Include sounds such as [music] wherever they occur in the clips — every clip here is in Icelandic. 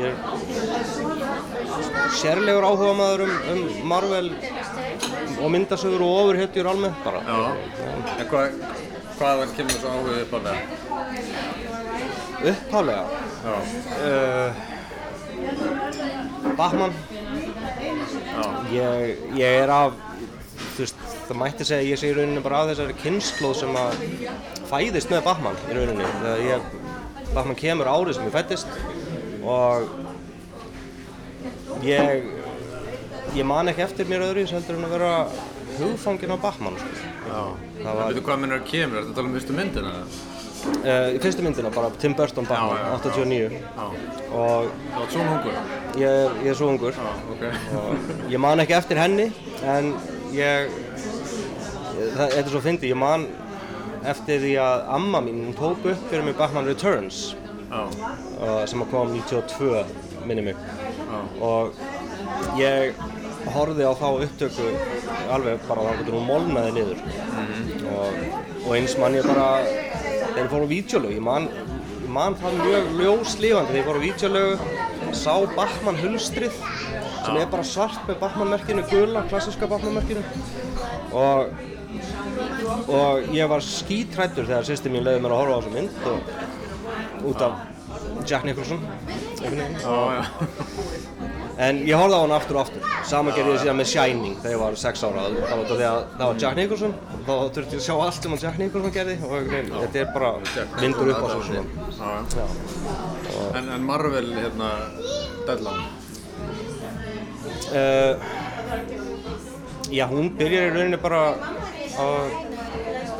ég er sérlegur áhuga maður um, um Marvel og myndasögur og ofurhetjur almennt bara. Já. En hvað, hvaðan kemur þessu áhugið upp á það? Upphálega, Já. uh, Batman, Já. ég, ég er af, þú veist, það mætti segja ég sé í rauninni bara af þessari kynnslóð sem að fæðist með Batman í rauninni. Þegar ég, Batman kemur árið sem ég fættist og ég, ég man ekki eftir mér öðru heldur en að vera hugfangin á Batman, sko. Það var, veitu hvað minnur kemur? Er þetta að tala um fyrstu myndina? uh, fyrstu myndina bara Tim Burton já. 89 Já. og Það var svona hungur? ég, ég er svo ungur. Já, ok. og ég man ekki eftir henni en ég það, þetta er svo fyndi, ég man eftir því að amma mín tók upp fyrir mig Batman Returns sem að kom 92 minni mig. Og ég horfði á þá upptöku alveg bara þá getur hún molnaði niður. Og, og eins man ég bara þegar ég fór á vídeolög ég man, ég man það mjög ljóslífandi þegar ég fór á vídeolög sá Batman hulstrið sem er bara svart með Batman-merkinu gula, klassiska Batman-merkinu. Og og ég var skítrættur þegar sýsti mín leiði mér að horfa á þessu mynd og út af Jack Nicholson. En ég horfði á hann aftur og aftur. Sama gerði ég síðan með Shining þegar ég var 6 ára. Það var að Jack Nicholson. Þá þurfti ég að sjá allt sem hann Jack Nicholson gerði og þetta er bara vindur upp á svo. Já. En, en Marvel, hérna, Deadline. Uh, já, hún byrjar í rauninni bara á,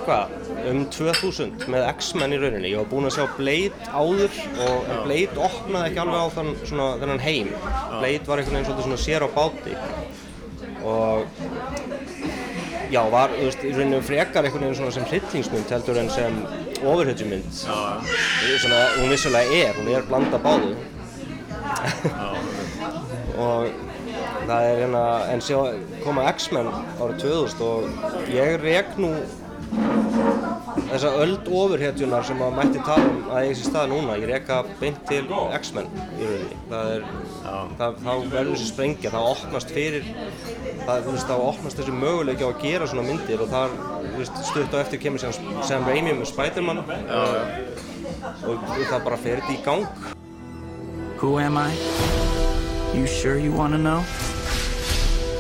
hvað, um 2000 með X-Men í rauninni. Ég var búinn að sjá Blade áður og Blade opnaði ekki alveg á þann, svona, þennan heim. Blade var einhvern veginn svona sér á báti og já, var, í rauninni frekar einhvern veginn svona sem hryllingsmynd heldur en sem já. Svona, hún vissulega er, hún er blanda báðu og það er hérna, en sjá, koma X-Men árið 2000 og ég rek nú þessa öld ofurhetjunar sem að mætti tala um að eigi sér stað núna, ég reka beint til X-Men í rauninni, það er, það, þá verður þessi sprengja, það opnast fyrir, það, veist, þá opnast þessi möguleiki á að gera svona myndir og þar, þú veist, stutt á eftir kemur síðan Sam Raimi með Spider-Man og, og það bara fer þetta í gang. Who am I? You sure you want to know?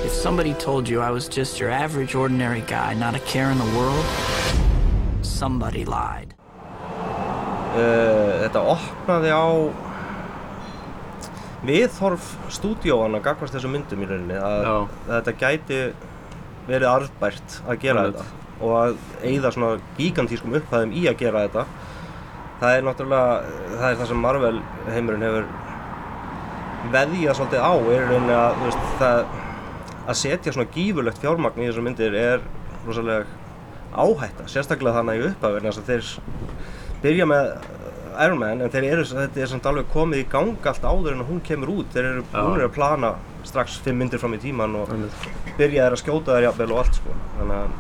If somebody told you I was just your average, ordinary guy, not a care in the world, somebody lied. Uh, þetta opnaði á viðhorf stúdíóana gagvast þessum myndum í rauninni að, Já. að þetta gæti verið arðbært að gera Einmitt. þetta og að eigða svona gigantískum upphæðum í að gera þetta það er náttúrulega það er það sem Marvel heimurinn hefur veðjað svolítið á er í rauninni að veist, það, að setja svona gífurlegt fjármagn í þessar myndir er rosalega áhætta sérstaklega þannig í þess að þeir byrja með Iron Man en þeir eru, þetta er samt alveg komið í gang allt áður en hún kemur út. Þeir eru búinir að plana strax fimm myndir fram í tíman og byrja þeir að skjóta þeir jafnvel og allt sko. Þannig að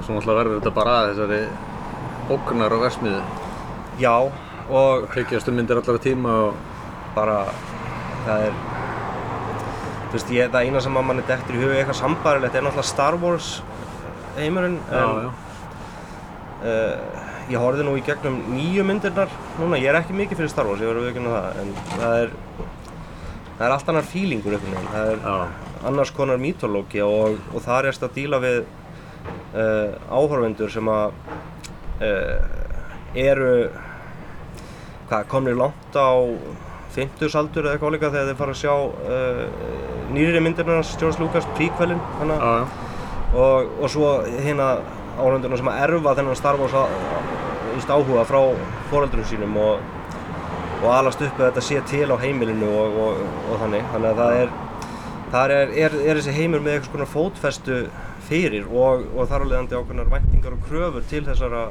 svo náttúrulega verður þetta bara að þessari ógnar og versmiðu. já og Kveikjastu myndir allara tíma og... bara það er þú veist ég, það eina sem að manni dettur í huga eitthvað sambarilegt er náttúrulega Star Wars heimurinn en uh, ég horfði nú í gegnum nýju myndirnar núna, ég er ekki mikið fyrir Star Wars, ég verður ekki það en það er það er allt annar fílingur einhvern veginn, það er Já. annars konar mítológi og, og það er að díla við uh, áhorfendur sem að uh, eru hvað, komnir langt á 50 aldur eða eitthvað álíka þegar þeir fara að sjá uh, nýri myndirnar George Lucas, hana Já, já. Og, og svo hérna áhörunduna sem að erfa þennan Star Wars á- víst áhuga frá foreldrum sínum og, og alast upp að þetta sé til á heimilinu og, og, og þannig. Þannig að það er þar er, er, er þessi heimur með eitthvað svona fótfestu fyrir og, og þar alveg ákveðnar væntingar og kröfur til þessara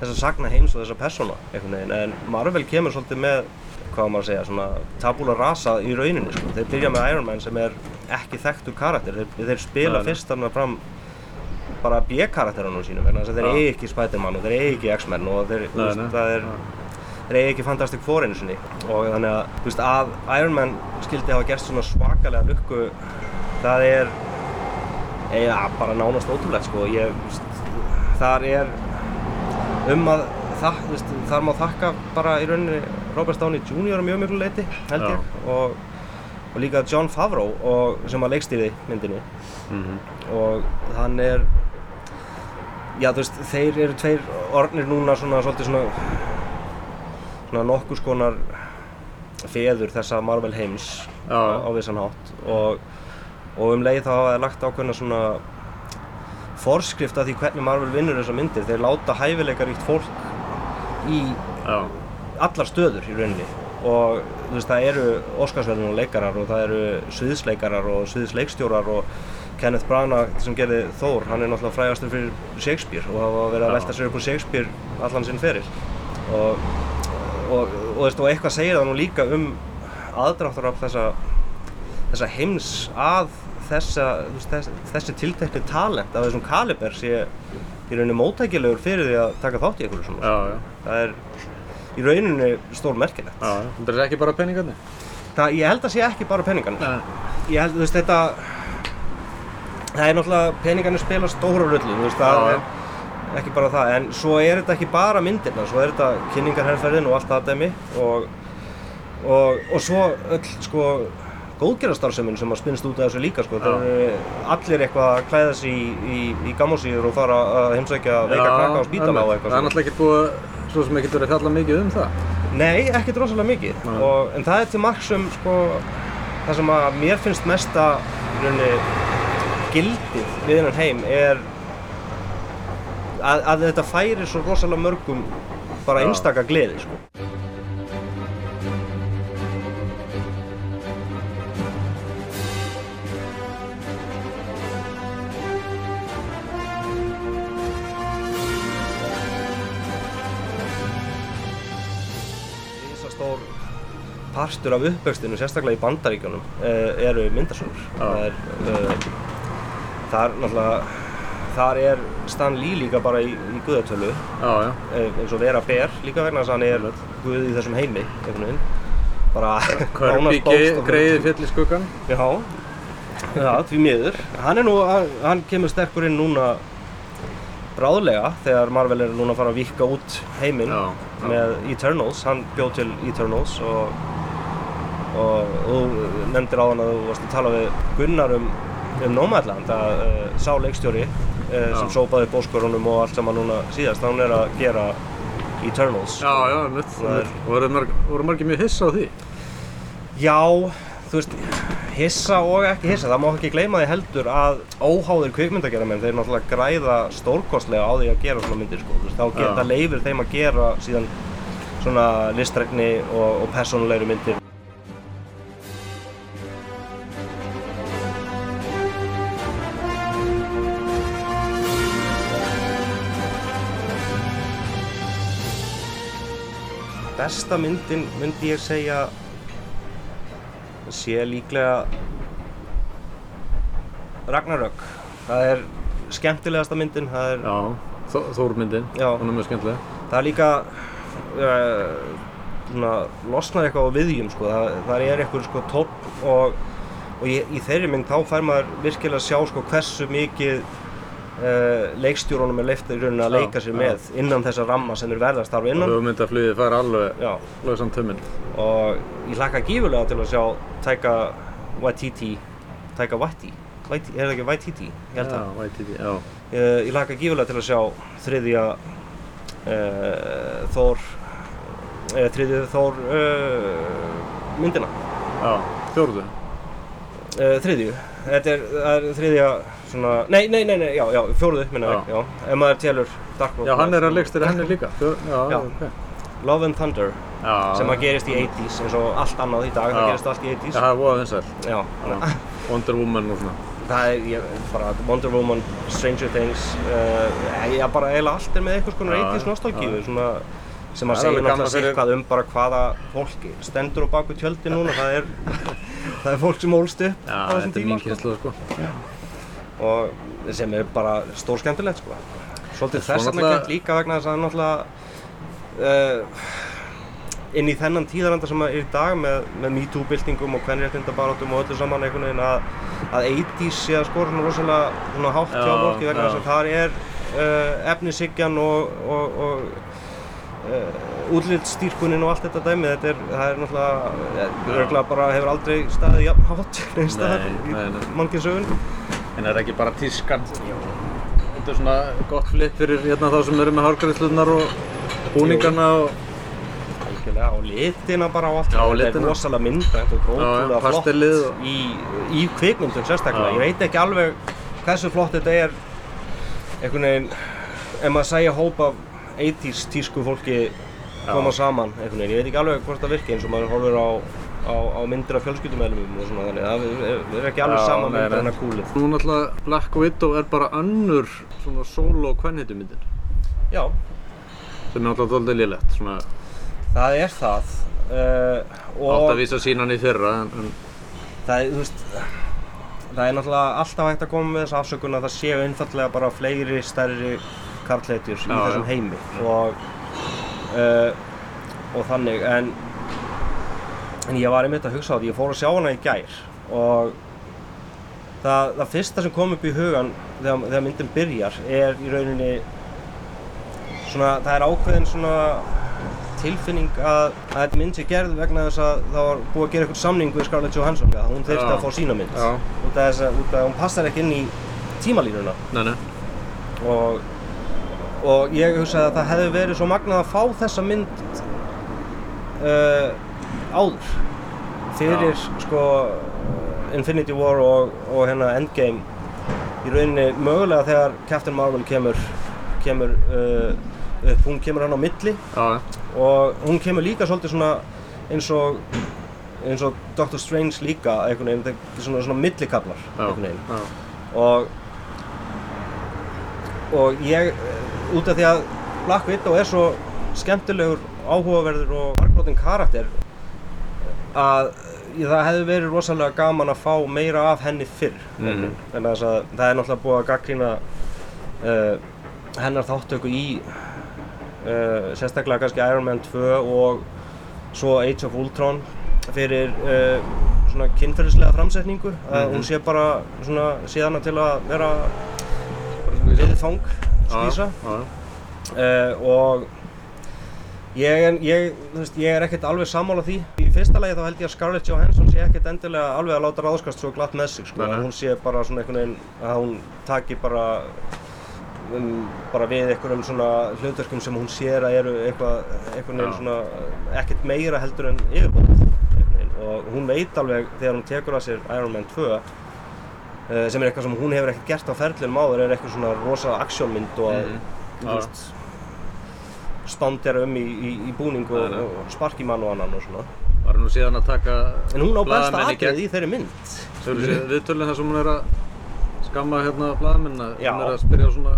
þessar sagna heims og þessar persóna einhvern veginn. En Marvel kemur svolítið með hvað maður að segja, svona tabula rasa í rauninni sko. þeir byrja með Iron Man sem er ekki þekktur karakter, þeir, þeir spila fyrst þarna fram bara B-karakterunum sínum vegna þess að þeir eigi ekki Spider-Man og þeir eigi ekki X-Men og þeir, þú veist, það er þeir eigi ekki Fantastic Four einu sinni. Og þannig að, þú veist, að Iron Man skildi hafa gert svona svakalega lukku það er eiga bara nánast ótrúlegt sko. Ég, þú veist, þar er um að það, þú veist, þar má þakka bara í rauninni Robert Downey Jr. mjög miklu leiti held ég. Og, og líka John Favreau og, sem að leikstýði myndinni. Mhm. og hann er já þú veist þeir eru tveir orðnir núna svona svolítið svona svona nokkus konar feður þessa Marvel heims Já. á, vissan hátt. Og, og um leið þá hafa þeir lagt ákveðna svona forskrift af því hvernig Marvel vinnur þessar myndir. Þeir láta hæfileikaríkt fólk í Já, allar stöður í rauninni. Og þú veist það eru Óskarsverðin og leikarar og það eru sviðsleikarar og sviðsleikstjórar og Kenneth Branagh sem gerði Thor, hann er náttúrulega frægastur fyrir Shakespeare og hafa verið að velta sér upp úr Shakespeare allan sinn feril. Og, og, og, og eitthvað segir það nú líka um aðdráttur af þessa, þessa heims að þessa, þess, þessi tiltekni talent af þessum kaliber sé í rauninni móttækilegur fyrir því að taka þátt í einhverju svona. Já, já, það er í rauninni stór merkilegt já, þetta er ekki bara peningarnir? það, ég held að sé ekki bara peningarnir. Nei. ég held, þú veist, þetta það er náttúrulega peningarnir spila stóra rullu, þú veist, það er ekki bara það, en svo er þetta ekki bara myndirna, svo er þetta kynningarherrferðin og allt það dæmi. Og, og, og svo öll, sko, góðgerastarfsemin sem að spinnst út af þessu líka, sko, það eru allir eitthvað að klæða sig í, í, í gammósýður og fara að heimsækja veika krakka á spítala og eitthvað Það er svona. náttúrulega ekki búið, svo sem ekki verið að fjalla mikið um það. Nei, ekkert rosalega mikið. Og, en það er til marks um sko, það sem að mér finnst mesta rauninni gildið við hennan heim er að, að þetta færi svo rosalega mörgum bara Já. einstaka gleði sko. Rísastór partur af uppvextinu, sérstaklega í bandaríkjónum, eh, eru myndasögur. Já. Þar náttúrulega, þar er Stan Lee líka bara í, í guðatölu, Já, já, eh, eins og Vera Ber líka vegna þess að hann er guð í þessum heimi. Bara bókstaflega- greiði fjall í skuggan. Já, já, því miður. Hann er nú, hann, hann kemur sterkur inn núna bráðlega þegar Marvel er núna að fara að vikka út heiminn með Eternals. Hann bjóð til Eternals og, og, og þú nefndir á hann að þú varst að tala við Gunnar um, um Nomadland að uh, sá leikstjóri uh, sem sópaði bóskorunum og allt saman núna síðast, hann er að gera Eternals. Já, já, mitt. Er- Og voru, marg, voru margir mjög hissa á því? Já, þú veist, hissa og ekki hissa, það má ekki gleyma því heldur að óháðir kvikmyndagerðamenn, þeir náttúrulega græða stórkostlega á því að gera svona myndir, sko, þú veist, þá geta leifir þeim að gera síðan svona listrækni og, og persónulegri myndir. Besta myndin myndi ég segja sé líklega Ragnarök. Það er skemmtilegasta myndin, það er, Já, Þó- Þórmyndin. Hún er mjög skemmtileg. það er líka uh, svona, losnar eitthvað á viðjum, sko. það, það er eitthvað sko, tótt og, og í, í þeirri mynd þá fær maður virkilega að sjá sko, hversu mikið leikstjórunum er leift í rauninni að leika sér með innan þessa ramma sem er verða að starfa Og innan. hugmyndaflugið fær alveg Já, lausan tömmin. og ég hlakka gífurlega til að sjá Taika Waititi Taika Waititi, Waititi er það ekki Waititi? Ég held Já, það YTD, já. ég, ég hlakka gífurlega til að sjá þriðja uh, Þór uh, þriðju Þór uh, myndina Já, fjórðu. uh, þriðju, þetta er, er þriðja svona, nei, nei, nei, nei, já, já, fjóruðu minna Já. ég, já, ef maður telur Dark World Já, hann er að leikstýra henni líka. Fjör, já, Já. ok. Love and Thunder Já, sem að gerist í 80s eins og allt annað í dag, það Já. gerist allt í 80s Já, það er voða vinsæl. já, Já. Wonder Woman og svona. Það er ég, bara Wonder Woman, Stranger Things, uh, já bara eiginlega allt er með einhvers konar Já, 80s nostalgíu já. svona, sem að Það er segja alveg gaman náttúrulega fyrir- eitthvað um bara hvaða fólk stendur á baku tjöldi núna, það er, [laughs] það er fólk sem ólst upp Já, á þessum þetta er tíma mín kynslu, sko. Og sem er bara stór skemmtilegt sko. Svolítið Svo þess vegna náttúrulega- gett líka vegna þess að náttúrulega uh, inn í þennan tíðaranda sem er í dag með, með MeToo-byltingum og kvenréttindabarátum og öllu saman einhvern veginn að, að 80s sé að skora svona rosalega svona hátt hjá Já, fólki vegna þess að þar er uh, efnishyggjan og, og, og uh, útlitsstýrkunin og allt þetta dæmi. Þetta er, það er náttúrulega örgulega bara hefur aldrei staðið jafn hátt neins staðar í mannkinn En er ekki bara tískan? Þetta er svona gott flip fyrir hérna þá sem eru með hárgræðslunar og búningana og... Algjörlega, og litina bara og allt. Já, þetta er rosalega myndrænt og gróðulega flott pastellið og- í, í kvikmyndum sérstaklega. Já. ég veit ekki alveg hversu flott þetta er. Einhvern veginn ef maður segja hóp af 80s tísku fólki koma saman einhvern veginn, ég veit ekki alveg hvort það virki eins og maður horfir á, á, á myndir af fjölskyldumælumum og svona þannig, það er, er ekki alveg sama nei, mynd nei. en að kúlið. Nú náttúrulega Black Widow er bara önnur svona solo kvennhitumyndir Já, sem er náttúrulega doldið lélegt svona það er það uh, átt og að vísa sínan í fyrra en, en það er, þú veist, það er náttúrulega alltaf hægt að koma með þessa afsökun að það séu einfallega bara fleiri stærri karlhetjur í þessum heimi og, uh, og þannig en, en ég var einmitt að hugsa á því, ég fór að sjá hana í gær og það, það fyrsta sem kom upp í hugan þegar, þegar myndin byrjar er í rauninni svona, það er ákveðin svona tilfinning að, að þetta mynd sé gerð vegna þess að það var búið að gera eitthvað samning við Scarlett Johansson að hún þurfti að fá sína mynd. Út af þess að, að hún passar ekki inn í tímalínuna. Nei, nei, og, og ég hugsaði að það hefði verið svo magnað að fá þessa mynd uh, áður. Fyrir Já. sko Infinity War og, og hérna Endgame í rauninni mögulega þegar Captain Marvel kemur kemur uh, upp, hún kemur hann á milli já, og hún kemur líka svolítið svona eins og eins og Doctor Strange líka einhvern veginn, þetta er svona, svona millikablar einhvern veginn. Og og ég út af því að Black Widow er svo skemmtilegur, áhugaverður og margbrotin karakter að það hefði verið rosalega gaman að fá meira af henni fyrr Mhm. þannig að það er náttúrulega búið að gaggrína uh, hennar þáttöku í uh, sérstaklega kannski Iron Man 2 og svo Age of Ultron fyrir uh, svona kynferðislega framsetningu að Mhm. hún sé bara svona síðana til að vera viðfang skvísa já, uh, og ég, ég, veist, ég er ekkert alveg sammála því fyrsta lagi þá held ég að Scarlett Johansson sé ekkert endilega alveg að láta ráðskast svo glatt með sig sko, Nei, nei. hún sé bara svona einhvern veginn að hún taki bara um, bara við einhverjum svona hlutverkum sem hún sér að eru eitthvað einhvern veginn svona eh, ekkert meira heldur en veginn. Og hún veit alveg þegar hún tekur að sér Iron Man 2 uh, sem er eitthvað sem hún hefur ekkert gert á ferlinum áður er eitthvað svona rosa aksjónmynd og að Mhm. þú veist standera um í, í, í búning og, og sparki mann og annan og svona var nú síðan að taka en hún á besta atrið í þeirri mynd. Við viðtölinn þar sem hún er að skamma hérna blaðamenn Já. hún er að spyrja svona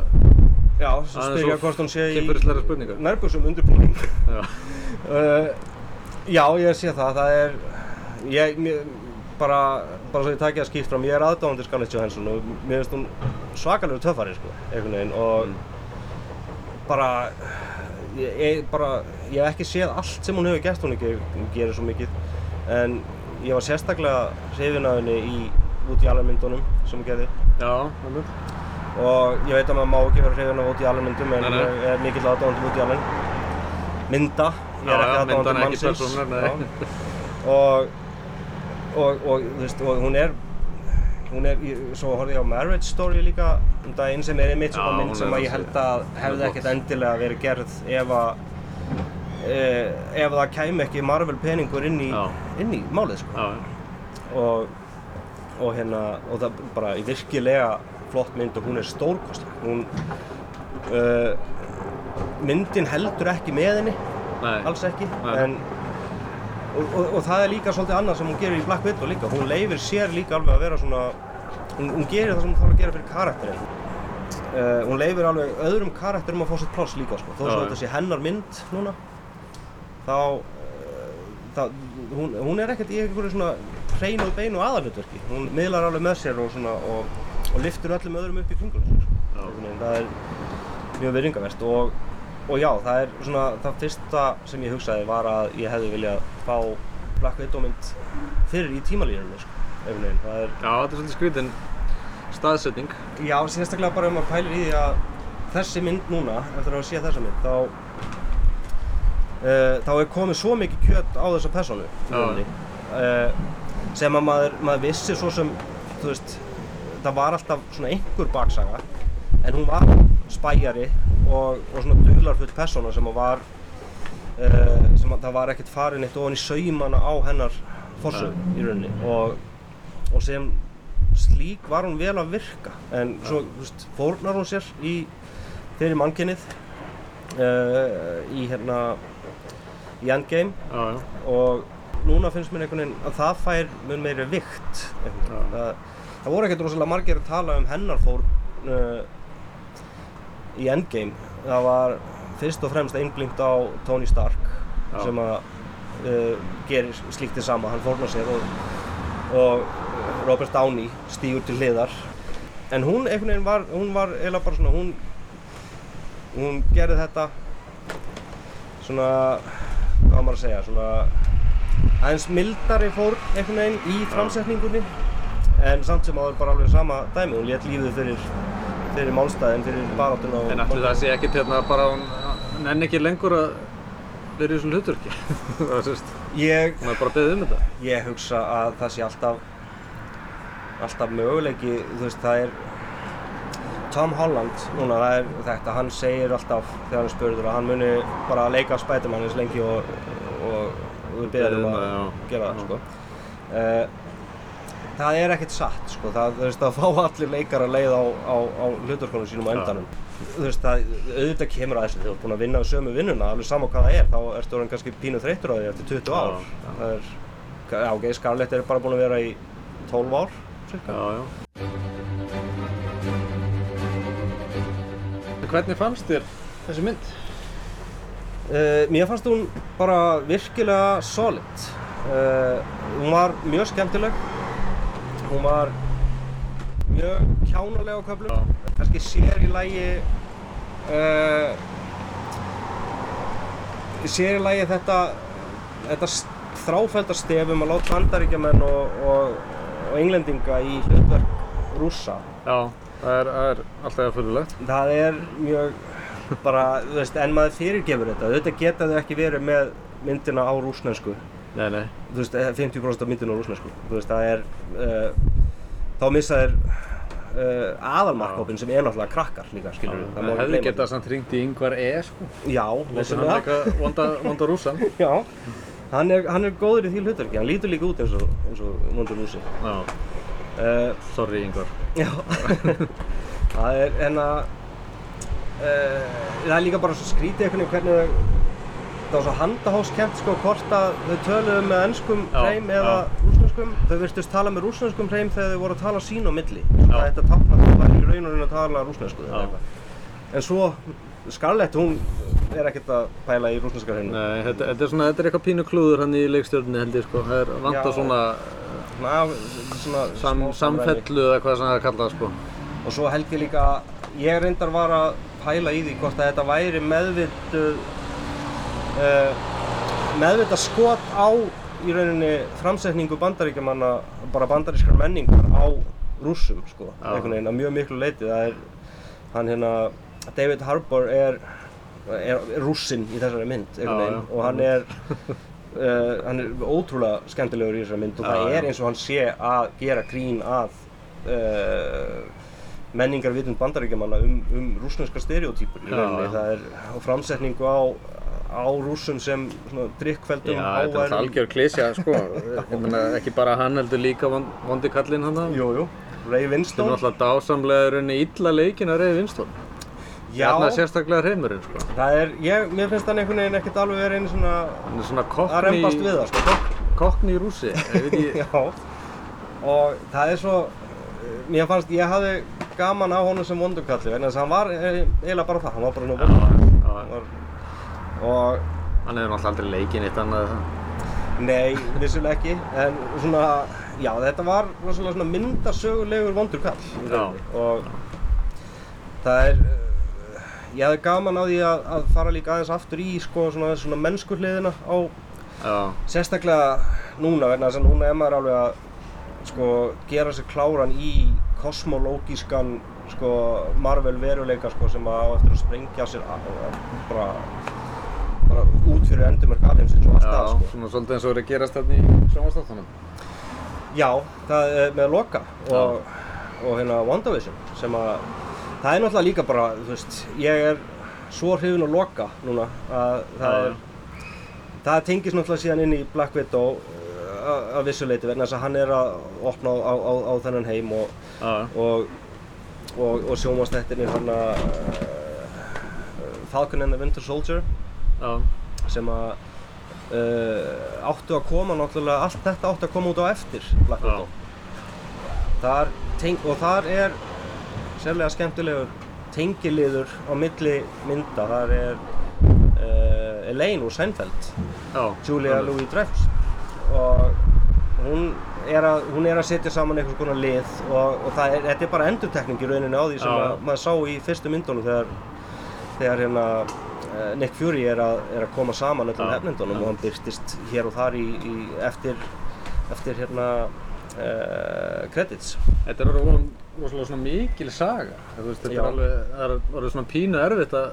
já, spyrja hvort hún sé í nærbúsum undirbúning. Já, uh, [laughs] já, ég sé það. Það er ég, mér, bara, bara svo ég takja það skýrt fram ég er aðdáðandi Scarlett Johansson og mér finnst hún svakalegur töffari sko, einhvern veginn og Mm. bara ég, ég, bara, ég hef ekki séð allt sem hún hefur gert, hún ekki gerir svo mikið en ég var sérstaklega hrifin af henni í út í myndunum sem hún gerði já, alveg og ég veit að maður má ekki vera hrifin af út í myndum en Nei, nei. ég er mikill aðdáðandi út í alveg mynda, ég er ekki ekki mannsins. Já. og, og, og, þú veist, og hún er hún er, svo horfði ég á Marriage Story líka um daginn sem er einmitt svona mynd sem að ég held að hefði ekkert endilega verið gerð ef að e, ef það kæmi ekki Marvel peningur inn í, inn í málið sko. og, og hérna og það bara í virkilega flott mynd og hún er stórkostleg. Hún uh, myndin heldur ekki með henni. Nei, alls ekki Nei. en, og, og, og það er líka svolítið annað sem hún gerir í Black Widow líka hún leifir sér líka alveg að vera svona hún, hún gerir það sem hún þarf að gera fyrir karakterinn uh, hún leifir alveg öðrum karakterum að fá sitt pláss líka sko. þó já. þetta sé hennar mynd núna þá uh, það, hún, hún er ekkert í einhverju svona hreinuð beinu aðalhutverki hún miðlar alveg með sér og, svona, og, og liftur öllum öðrum upp í kringum sig, sko. Það er mjög virðingavert og og já, það er svona það fyrsta sem ég hugsaði var að ég hefði viljað fá Black Widow mynd fyrir í tímalínunni sko, einhvern veginn, það er Já, þetta er svolítið skrítin staðsetning. Já, sérstaklega bara um að pæla í því að þessi mynd núna, eftir að séð þessa mynd, þá uh, þá er komið svo mikið kjöt á þessa persónu í rauninni, uh, sem að maður, maður vissi svo sem, þú veist, það var alltaf svona einhver baksaga en hún var spæjari og, og svona duglarfull persóna sem að var uh, sem að það var ekkert farin eitt ofan í saumana á hennar fórsög í rauninni. Og, og sem slík var hún vel að virka. En svo veist, fórnar hún sér í fyrir mannkynnið uh, í hérna í Endgame. Já, já. og núna finnst mér einhvern veginn að það fær mun meiri vikt það, það voru ekkert rosalega margir að tala um hennar fór uh, í Endgame. Það var fyrst og fremst einblinkt á Tony Stark Já. sem að uh, gerir slíkt þið sama, hann fórnar sér og, og Robert Downey stígur til hliðar. En hún einhvern veginn var, hún var eiginlega bara svona, hún hún gerði þetta svona, hvað maður að segja, svona aðeins mildari fór einhvern veginn í framsetningunni. En samt sem áður bara alveg sama dæmi, hún létt lífið fyrir, fyrir málstæðin, fyrir baráttuna og En ætli það sé ekkert hérna bara hún nenni ekki lengur að vera í [laughs] það sést, Ég, hún er bara beðið um þetta. ég hugsa að það sé alltaf alltaf möguleiki, þú veist, það er Tom Holland, núna, það er þetta, hann segir alltaf þegar hann spurður að hann muni bara leika Spiderman eins lengi og, og, og við beðum um að já. gera það, sko. Uh, það er ekkert satt, sko, það, þú veist, að fá allir leikar að leið á, á, á hlutverkunum sínum á endanum. Þú veist, það, auðvitað kemur að þessu, þegar þú ert búin að vinna á sömu vinnuna, alveg sama hvað það er, þá ertu orðin kannski pínu þreyttur á því eftir 20 ár. Já, já. Það er, já, ok, Scarlett er bara búin að vera í 12 ár, cirka. Já, Hvernig fannst þér þessi mynd? Uh, mér fannst hún bara virkilega solid. Uh, hún var mjög skemmtileg. Hún var mjög kjánaleg á köflum. Kannski sér í lagi uh, sér í lagi þetta þetta s- þráfælda stef um að láta bandaríkjamenn og, og, og englendinga í hlutverk rússa. Já, það er, það er alltaf fyrirlegt. Það er mjög bara, þú veist, en maður fyrirgefur þetta. Auðvitað geta þau ekki verið með myndina á rúsnensku. Nei, nei. Þú veist, eh, 50% af myndina á rúsnensku. Þú veist, það er, uh, þá missa þeir uh, aðalmarkhópin sem er náttúrulega krakkar líka, skilur við. Það hefði getað samt hringt í yngvar E, sko. Já, Láta hann vissulega. leika vonda, vonda rússan. [laughs] Já, hann er, hann er góður í því hlutverki. Hann lítur líka út eins og, eins og vondur rúsi. Já, Uh, sorry yngvar. Já, [laughs] það er en að uh, það er líka bara svo skrítið veginn hvernig þau það var svo handahóskent sko hvort að þau töluðu með ennskum hreim eða já. rúsnenskum þau virtust tala með rúsnenskum hreim þegar þau voru að tala sín á milli það að tákna að þau væri í raun og raun að tala rúsnensku eða eitthvað. En svo Scarlett hún er ekkert að pæla í rúsneska hreinu Nei, þetta, þetta er svona, þetta er eitthvað pínu klúður hann í leikstjórninni held ég, sko. Það er vant á svona svona, svona sam, samfellu eða hvað sem það er kallað, sko. Og svo held ég líka, ég reyndar var að pæla í því hvort að þetta væri meðvituð, uh, meðvitað skot á í rauninni framsetningu bandaríkjamanna, bara bandarískar menningar á rússum, sko, Já. einhvern veginn að mjög miklu leiti. Það er, hann hérna, David Harbour er, er, er rússinn í þessari mynd, einhvern veginn, já. og hann er, uh, hann er ótrúlega skemmtilegur í þessari mynd og Já, það er eins og hann sé að gera grín að uh, menningarvitund bandaríkjamanna um, um rúsneska stereotýpur í rauninni. Það er framsetningu á, á rússum sem svona drikkveldum, Já, þetta er algjör klísja, sko. [laughs] Ég meina, ekki bara hann heldur líka von- vondi kallinn hann. Jú, jú, Ray Þetta er Winstone. náttúrulega dásamlega rauninni illa leikin að reyði vinstón. Já, Þarna sérstaklega hreimurinn, sko. það er, ég, mér finnst hann einhvern veginn ekkert alveg verið einu svona Hann er svona að kokkni, rembast við það, sko. kokk, kokkni í rússi. Ég veit ekki, [laughs] Já, og það er svo, mér fannst, ég hafði gaman á honum sem vondukalli, vegna þess að hann var eh, eiginlega bara það, hann var bara nú vondur. og hann hefur náttúrulega aldrei leikinn eitt annað. Nei, vissulega ekki, en svona, já, þetta var svona myndasögulegur vondur kall Já. og það er, uh, ég hefði gaman á því að, að fara líka aðeins aftur í sko svona, svona mennsku hliðina á Já, sérstaklega núna vegna þess að núna er maður alveg að sko gera sér kláran í kosmológískan sko Marvel veruleika sko sem að á eftir að sprengja sér a- a- bara, bara út fyrir endumörk alheimsins og allt já, það sko. svona svolítið eins og er að gerast þarna í sjónvastáttunum. Já, það er með Loka og, og hérna WandaVision sem að það er náttúrulega líka bara, þú veist, ég er svo hrifin á Loka núna að það er það tengist náttúrulega síðan inn í Black Widow uh, að- að vissu leiti vegna þess að hann er að opna á, á, á, þennan heim og, og, og, og sjónvastættinir hann að uh, Falcon and the Winter Soldier já, sem að uh, áttu að koma náttúrulega, allt þetta áttu að koma út á eftir Black. Widow. Þar teng, og þar er sérlega skemmtilegur tengiliður á milli mynda, þar er uh, Elaine úr Seinfeld, já. Julia. Louis-Dreyfus og hún er, að, hún er að setja saman einhvers konar lið og, og það er, þetta er bara endurtekning í rauninni á því sem að, maður sá í fyrstu myndunum þegar, þegar hérna, Nick Fury er að, er að koma saman öllum Já. hefnindunum og hann byrtist hér og þar í, í, eftir, eftir hérna, uh, credits. Þetta er orðið rosalega svona mikil saga. Þú veist, þetta Já. er alveg, það er orðið svona pínu erfitt að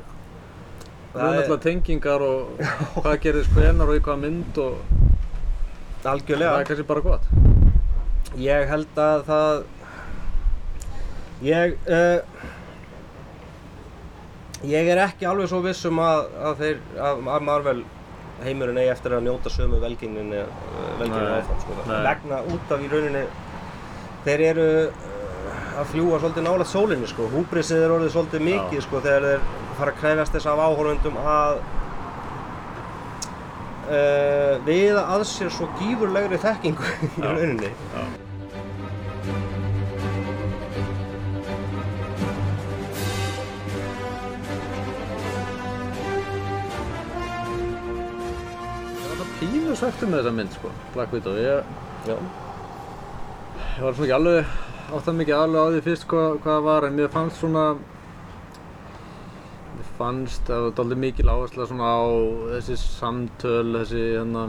Það er- alltaf tengingar og [laughs] hvað gerðist hvenar og í hvað mynd og það Algjörlega. er kannski bara gott. Ég held að það ég uh, ég er ekki alveg svo viss um að, að þeir að, að Marvel heimurinn eigi eftir að njóta sömu velgengnin Nei, áfram sko. vegna út af í rauninni þeir eru uh, að fljúa svolítið nálægt sólinni sko. húbrisið er orðið svolítið mikið sko, þegar þeir fara að krefjast þess af áhorfundum að uh, við að sér svo gífurlegri þekkingu í Já. rauninni Já. Svektur með þessa mynd sko, Black Widow. Ég, ég var svona ekki alveg, áttað mikið alveg á því fyrst hvað, hvað það var, en mér fannst svona, mér fannst að það var dálítið mikil áhersla svona á þessi samtöl, þessi hérna,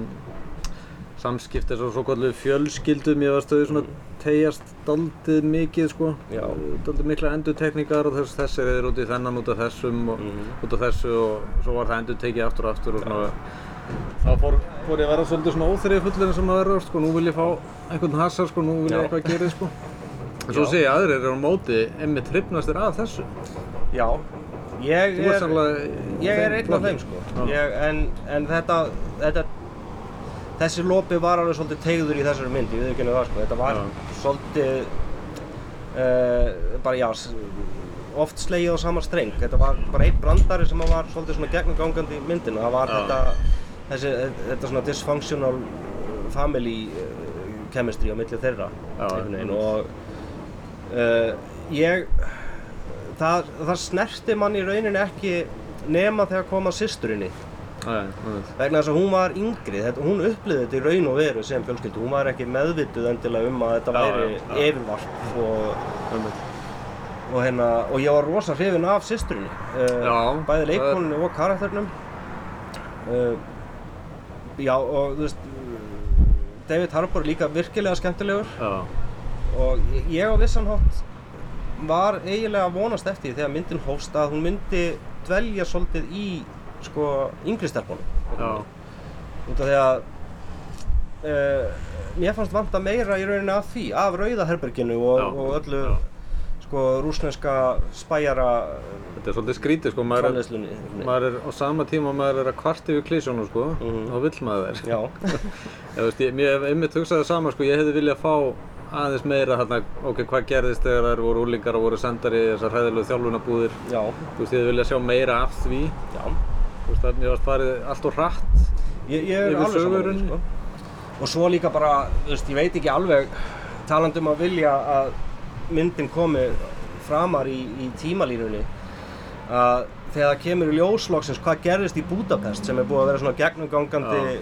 samskipti, þessu svo kallu fjölskyldum, ég var stöðið svona tegjast dálítið mikið sko, Já. dálítið mikla endurtekningar og þess, þessir er út í þennan út af þessum og Mhm. út af þessu og svo var það endurtekið aftur og aftur og svona þá fór, fór ég að vera svolítið svona óþrið fullur eins og maður verður sko, nú vil ég fá einhvern hasar sko, nú vil ég eitthvað gera sko en svo sé ég að aðrir eru á móti emmi trippnastir af þessu Já, ég er, í ég er einn af þeim sko. Já. Ég, en, en þetta, þetta, þessi lopi var alveg svolítið tegður í þessari mynd, ég veit ekki það sko. Þetta var Já. svolítið, uh, bara já, oft slegið á sama streng. Þetta var bara einn brandari sem var svolítið svona gegnumgangandi í myndinu. Það var Já. þetta, þessi, þetta svona dysfunctional family uh, chemistry á milli þeirra. Já, einhvern veginn. og uh, ég það, það snerti mann í rauninni ekki nema þegar kom að systurinni Æ, einmitt. vegna þess að hún var yngri, þetta, hún upplýði þetta í raun og veru sem fjölskyldu, hún var ekki meðvituð endilega um að þetta væri yfirvarp og, og, hérna, og ég var rosa hrifin af systurinni uh, bæði leikoninu og karakternum uh, já og þú veist David Harbour líka virkilega skemmtilegur. Já, og ég- á vissan hátt var eiginlega að vonast eftir þegar myndin hófst að hún myndi dvelja svolítið í sko yngri stelpunum. Já, út af því að uh, mér fannst vanta meira í rauninni af því af rauðaherberginu og, og öllu já. Sko rúsneska spæjara þetta er svolítið skrítið sko, maður er, maður er á sama tíma og maður er að kvart yfir klísjónu sko, Mhm. þá vill maður þær. já, [laughs] Ég veist, ég, hef einmitt hugsað það sama, sko, ég hefði viljað fá aðeins meira þarna, ok, hvað gerðist þegar þær voru úlingar og voru sendar í þessar hræðilegu þjálfunabúðir. já, Þú veist, ég hefði viljað sjá meira af því. já Þú veist, það varst farið allt og hratt. ég, ég er Yfir sögurunni. sko. og svo líka bara, þú veist, ég veit ekki alveg talandi um að vilja að myndin komi framar í, í tímalínunni að þegar það kemur í ljósloksins hvað gerðist í Budapest sem er búið að vera svona gegnumgangandi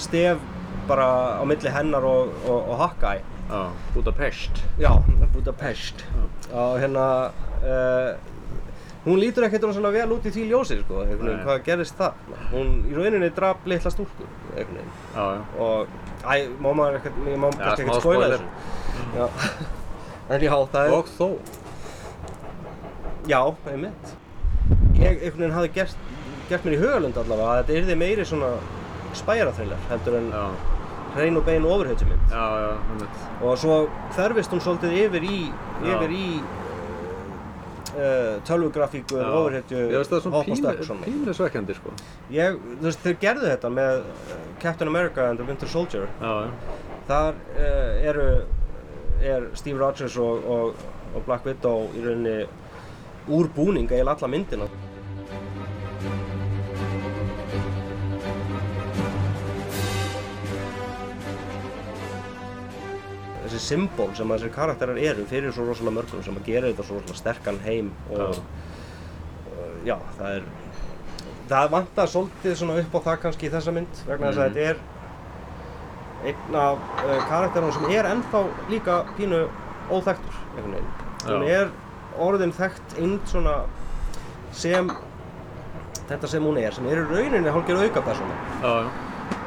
stef bara á milli hennar og, og, og Hawkeye. Já, Budapest. Já, Budapest. Og hérna uh, hún lítur ekkert rosalega vel út í því ljósi sko, Nei. hvað gerist það hún í rauninni draf litla já. og æ, má maður ekkert, ég má smá ekkert spoiler. þessu. já [laughs] en já, það er, Og þó. já, einmitt ég einhvern veginn hafði gert, gert mér í hugalund allavega að þetta yrði meiri svona spæraþrillar heldur en hrein og bein ofurhetjumynd já, já, einmitt. og svo hverfist hún svolítið yfir í yfir í uh, tölvugrafíku, Já. ofurhetju hopp og stökk svona. pínu svekkjandi, sko. Ég, þú veist, þeir gerðu þetta með Captain America and the Winter Soldier. Já, já. Þar uh, eru, er Steve Rogers og, og, og Black Widow í rauninni úr búning eiginlega alla myndina. Þessi symbol sem þessir karakterar eru fyrir svo rosalega mörgum sem að gera þetta svo rosalega sterkan heim og já, það er það vantar svolítið upp á það kannski í þessa mynd vegna þess að Mhm. þetta er einn af uh, karakterunum sem er ennþá líka pínu óþekktur einhvern veginn. Hún er orðin þekkt inn svona sem þetta sem hún er, sem er í rauninni hálfgerð auka persóna Já, já.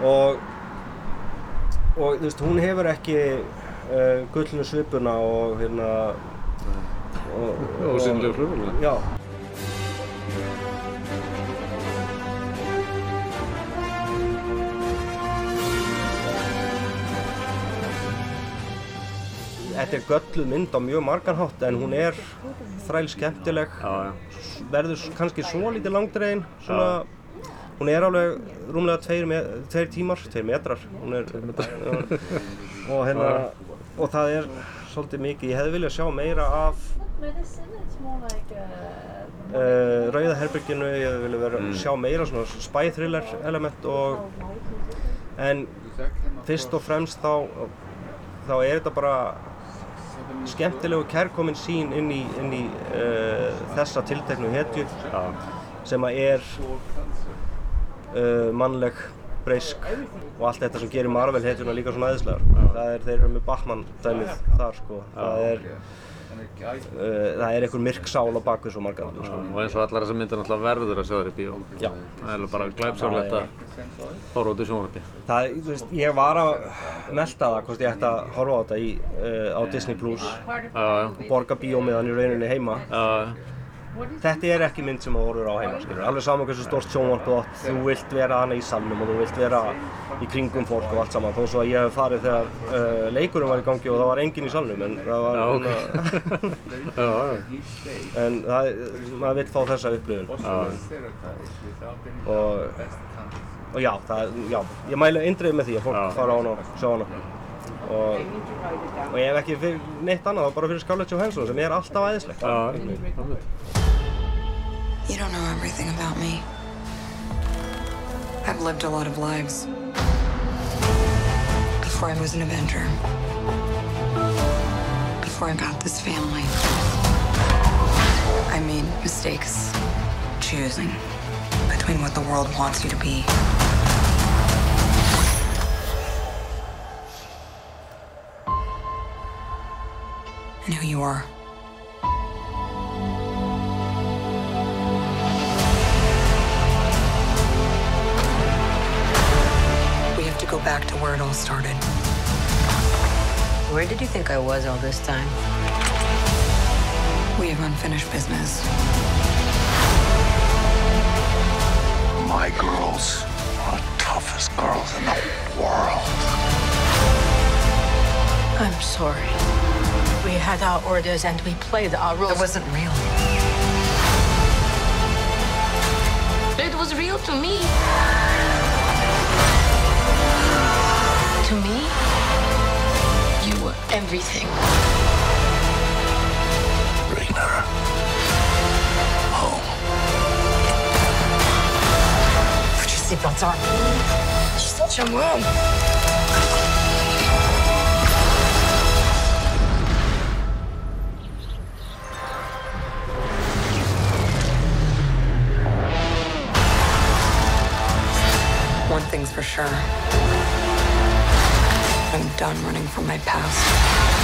og og þú veist, hún hefur ekki uh, gullnu svipuna og hérna og, Ósýnilegu flugvélina. Já Þetta er gölluð mynd á mjög margan hátt en hún er þræl skemmtileg. Verður kannski svo lítið langdregin svona, hún er alveg rúmlega tveir, me tveir tímar, tveir metrar. Er, [laughs] og hérna og það er svolítið mikið, ég hefði viljað sjá meira af uh, uh, Rauða herberginu, ég hefði viljað vera, Mm. sjá meira svona spy thriller element og en fyrst og fremst þá þá er þetta bara skemmtilegu kærkomin sín inn í, inn í uh, þessa tilteknu hetju Já, sem að er uh, mannleg, breysk og allt þetta sem gerir Marvel hetjuna líka svona æðislegar. Það er, þeir eru með Batman dæmið þar sko. Það er, það er einhver myrk sál á bakvið svo margar. já. Sko. Og eins og allar þessar myndir náttúrulega verður að sjá þér í bíó. Já. Það er bara glæpsjálflegt Já, að horfa út í sjónvarpi. Ég var að melta það hvort ég ætti að horfa á þetta í, uh, á Disney Plus Já, já. borga bíómiðan í rauninni heima. Já, Þetta er ekki mynd sem þú horfur á heima, skilur. Alveg saman hversu stórt sjónvarp þú átt, þú vilt vera hana í salnum og þú vilt vera í kringum fólk og allt saman. Þó svo að ég hef farið þegar uh, leikurinn var í gangi og það var enginn í salnum, en það var, Já, ok. hérna- [laughs] en það, maður vill fá þessa upplifun. Og, og já, það, já, ég mælu eindrið með því að fólk fara á hana og sjá hana. Og, og ég hef ekki fyrir neitt annað, bara fyrir Scarlett Johansson sem er alltaf æðislegt. já, einmitt. You don't know everything about me. I've lived a lot of lives. Before I was an Avenger. Before I got this family. I made mistakes choosing between what the world wants you to be. And who you are. We have to go back to where it all started. Where did you think I was all this time? We have unfinished business. My girls are the toughest girls in the world. I'm sorry. We had our orders and we played our roles. It wasn't real. It was real to me. To me, you were everything. Bring her home. Put your seatbelts on. She's such a mom. Sure. I'm done running from my past.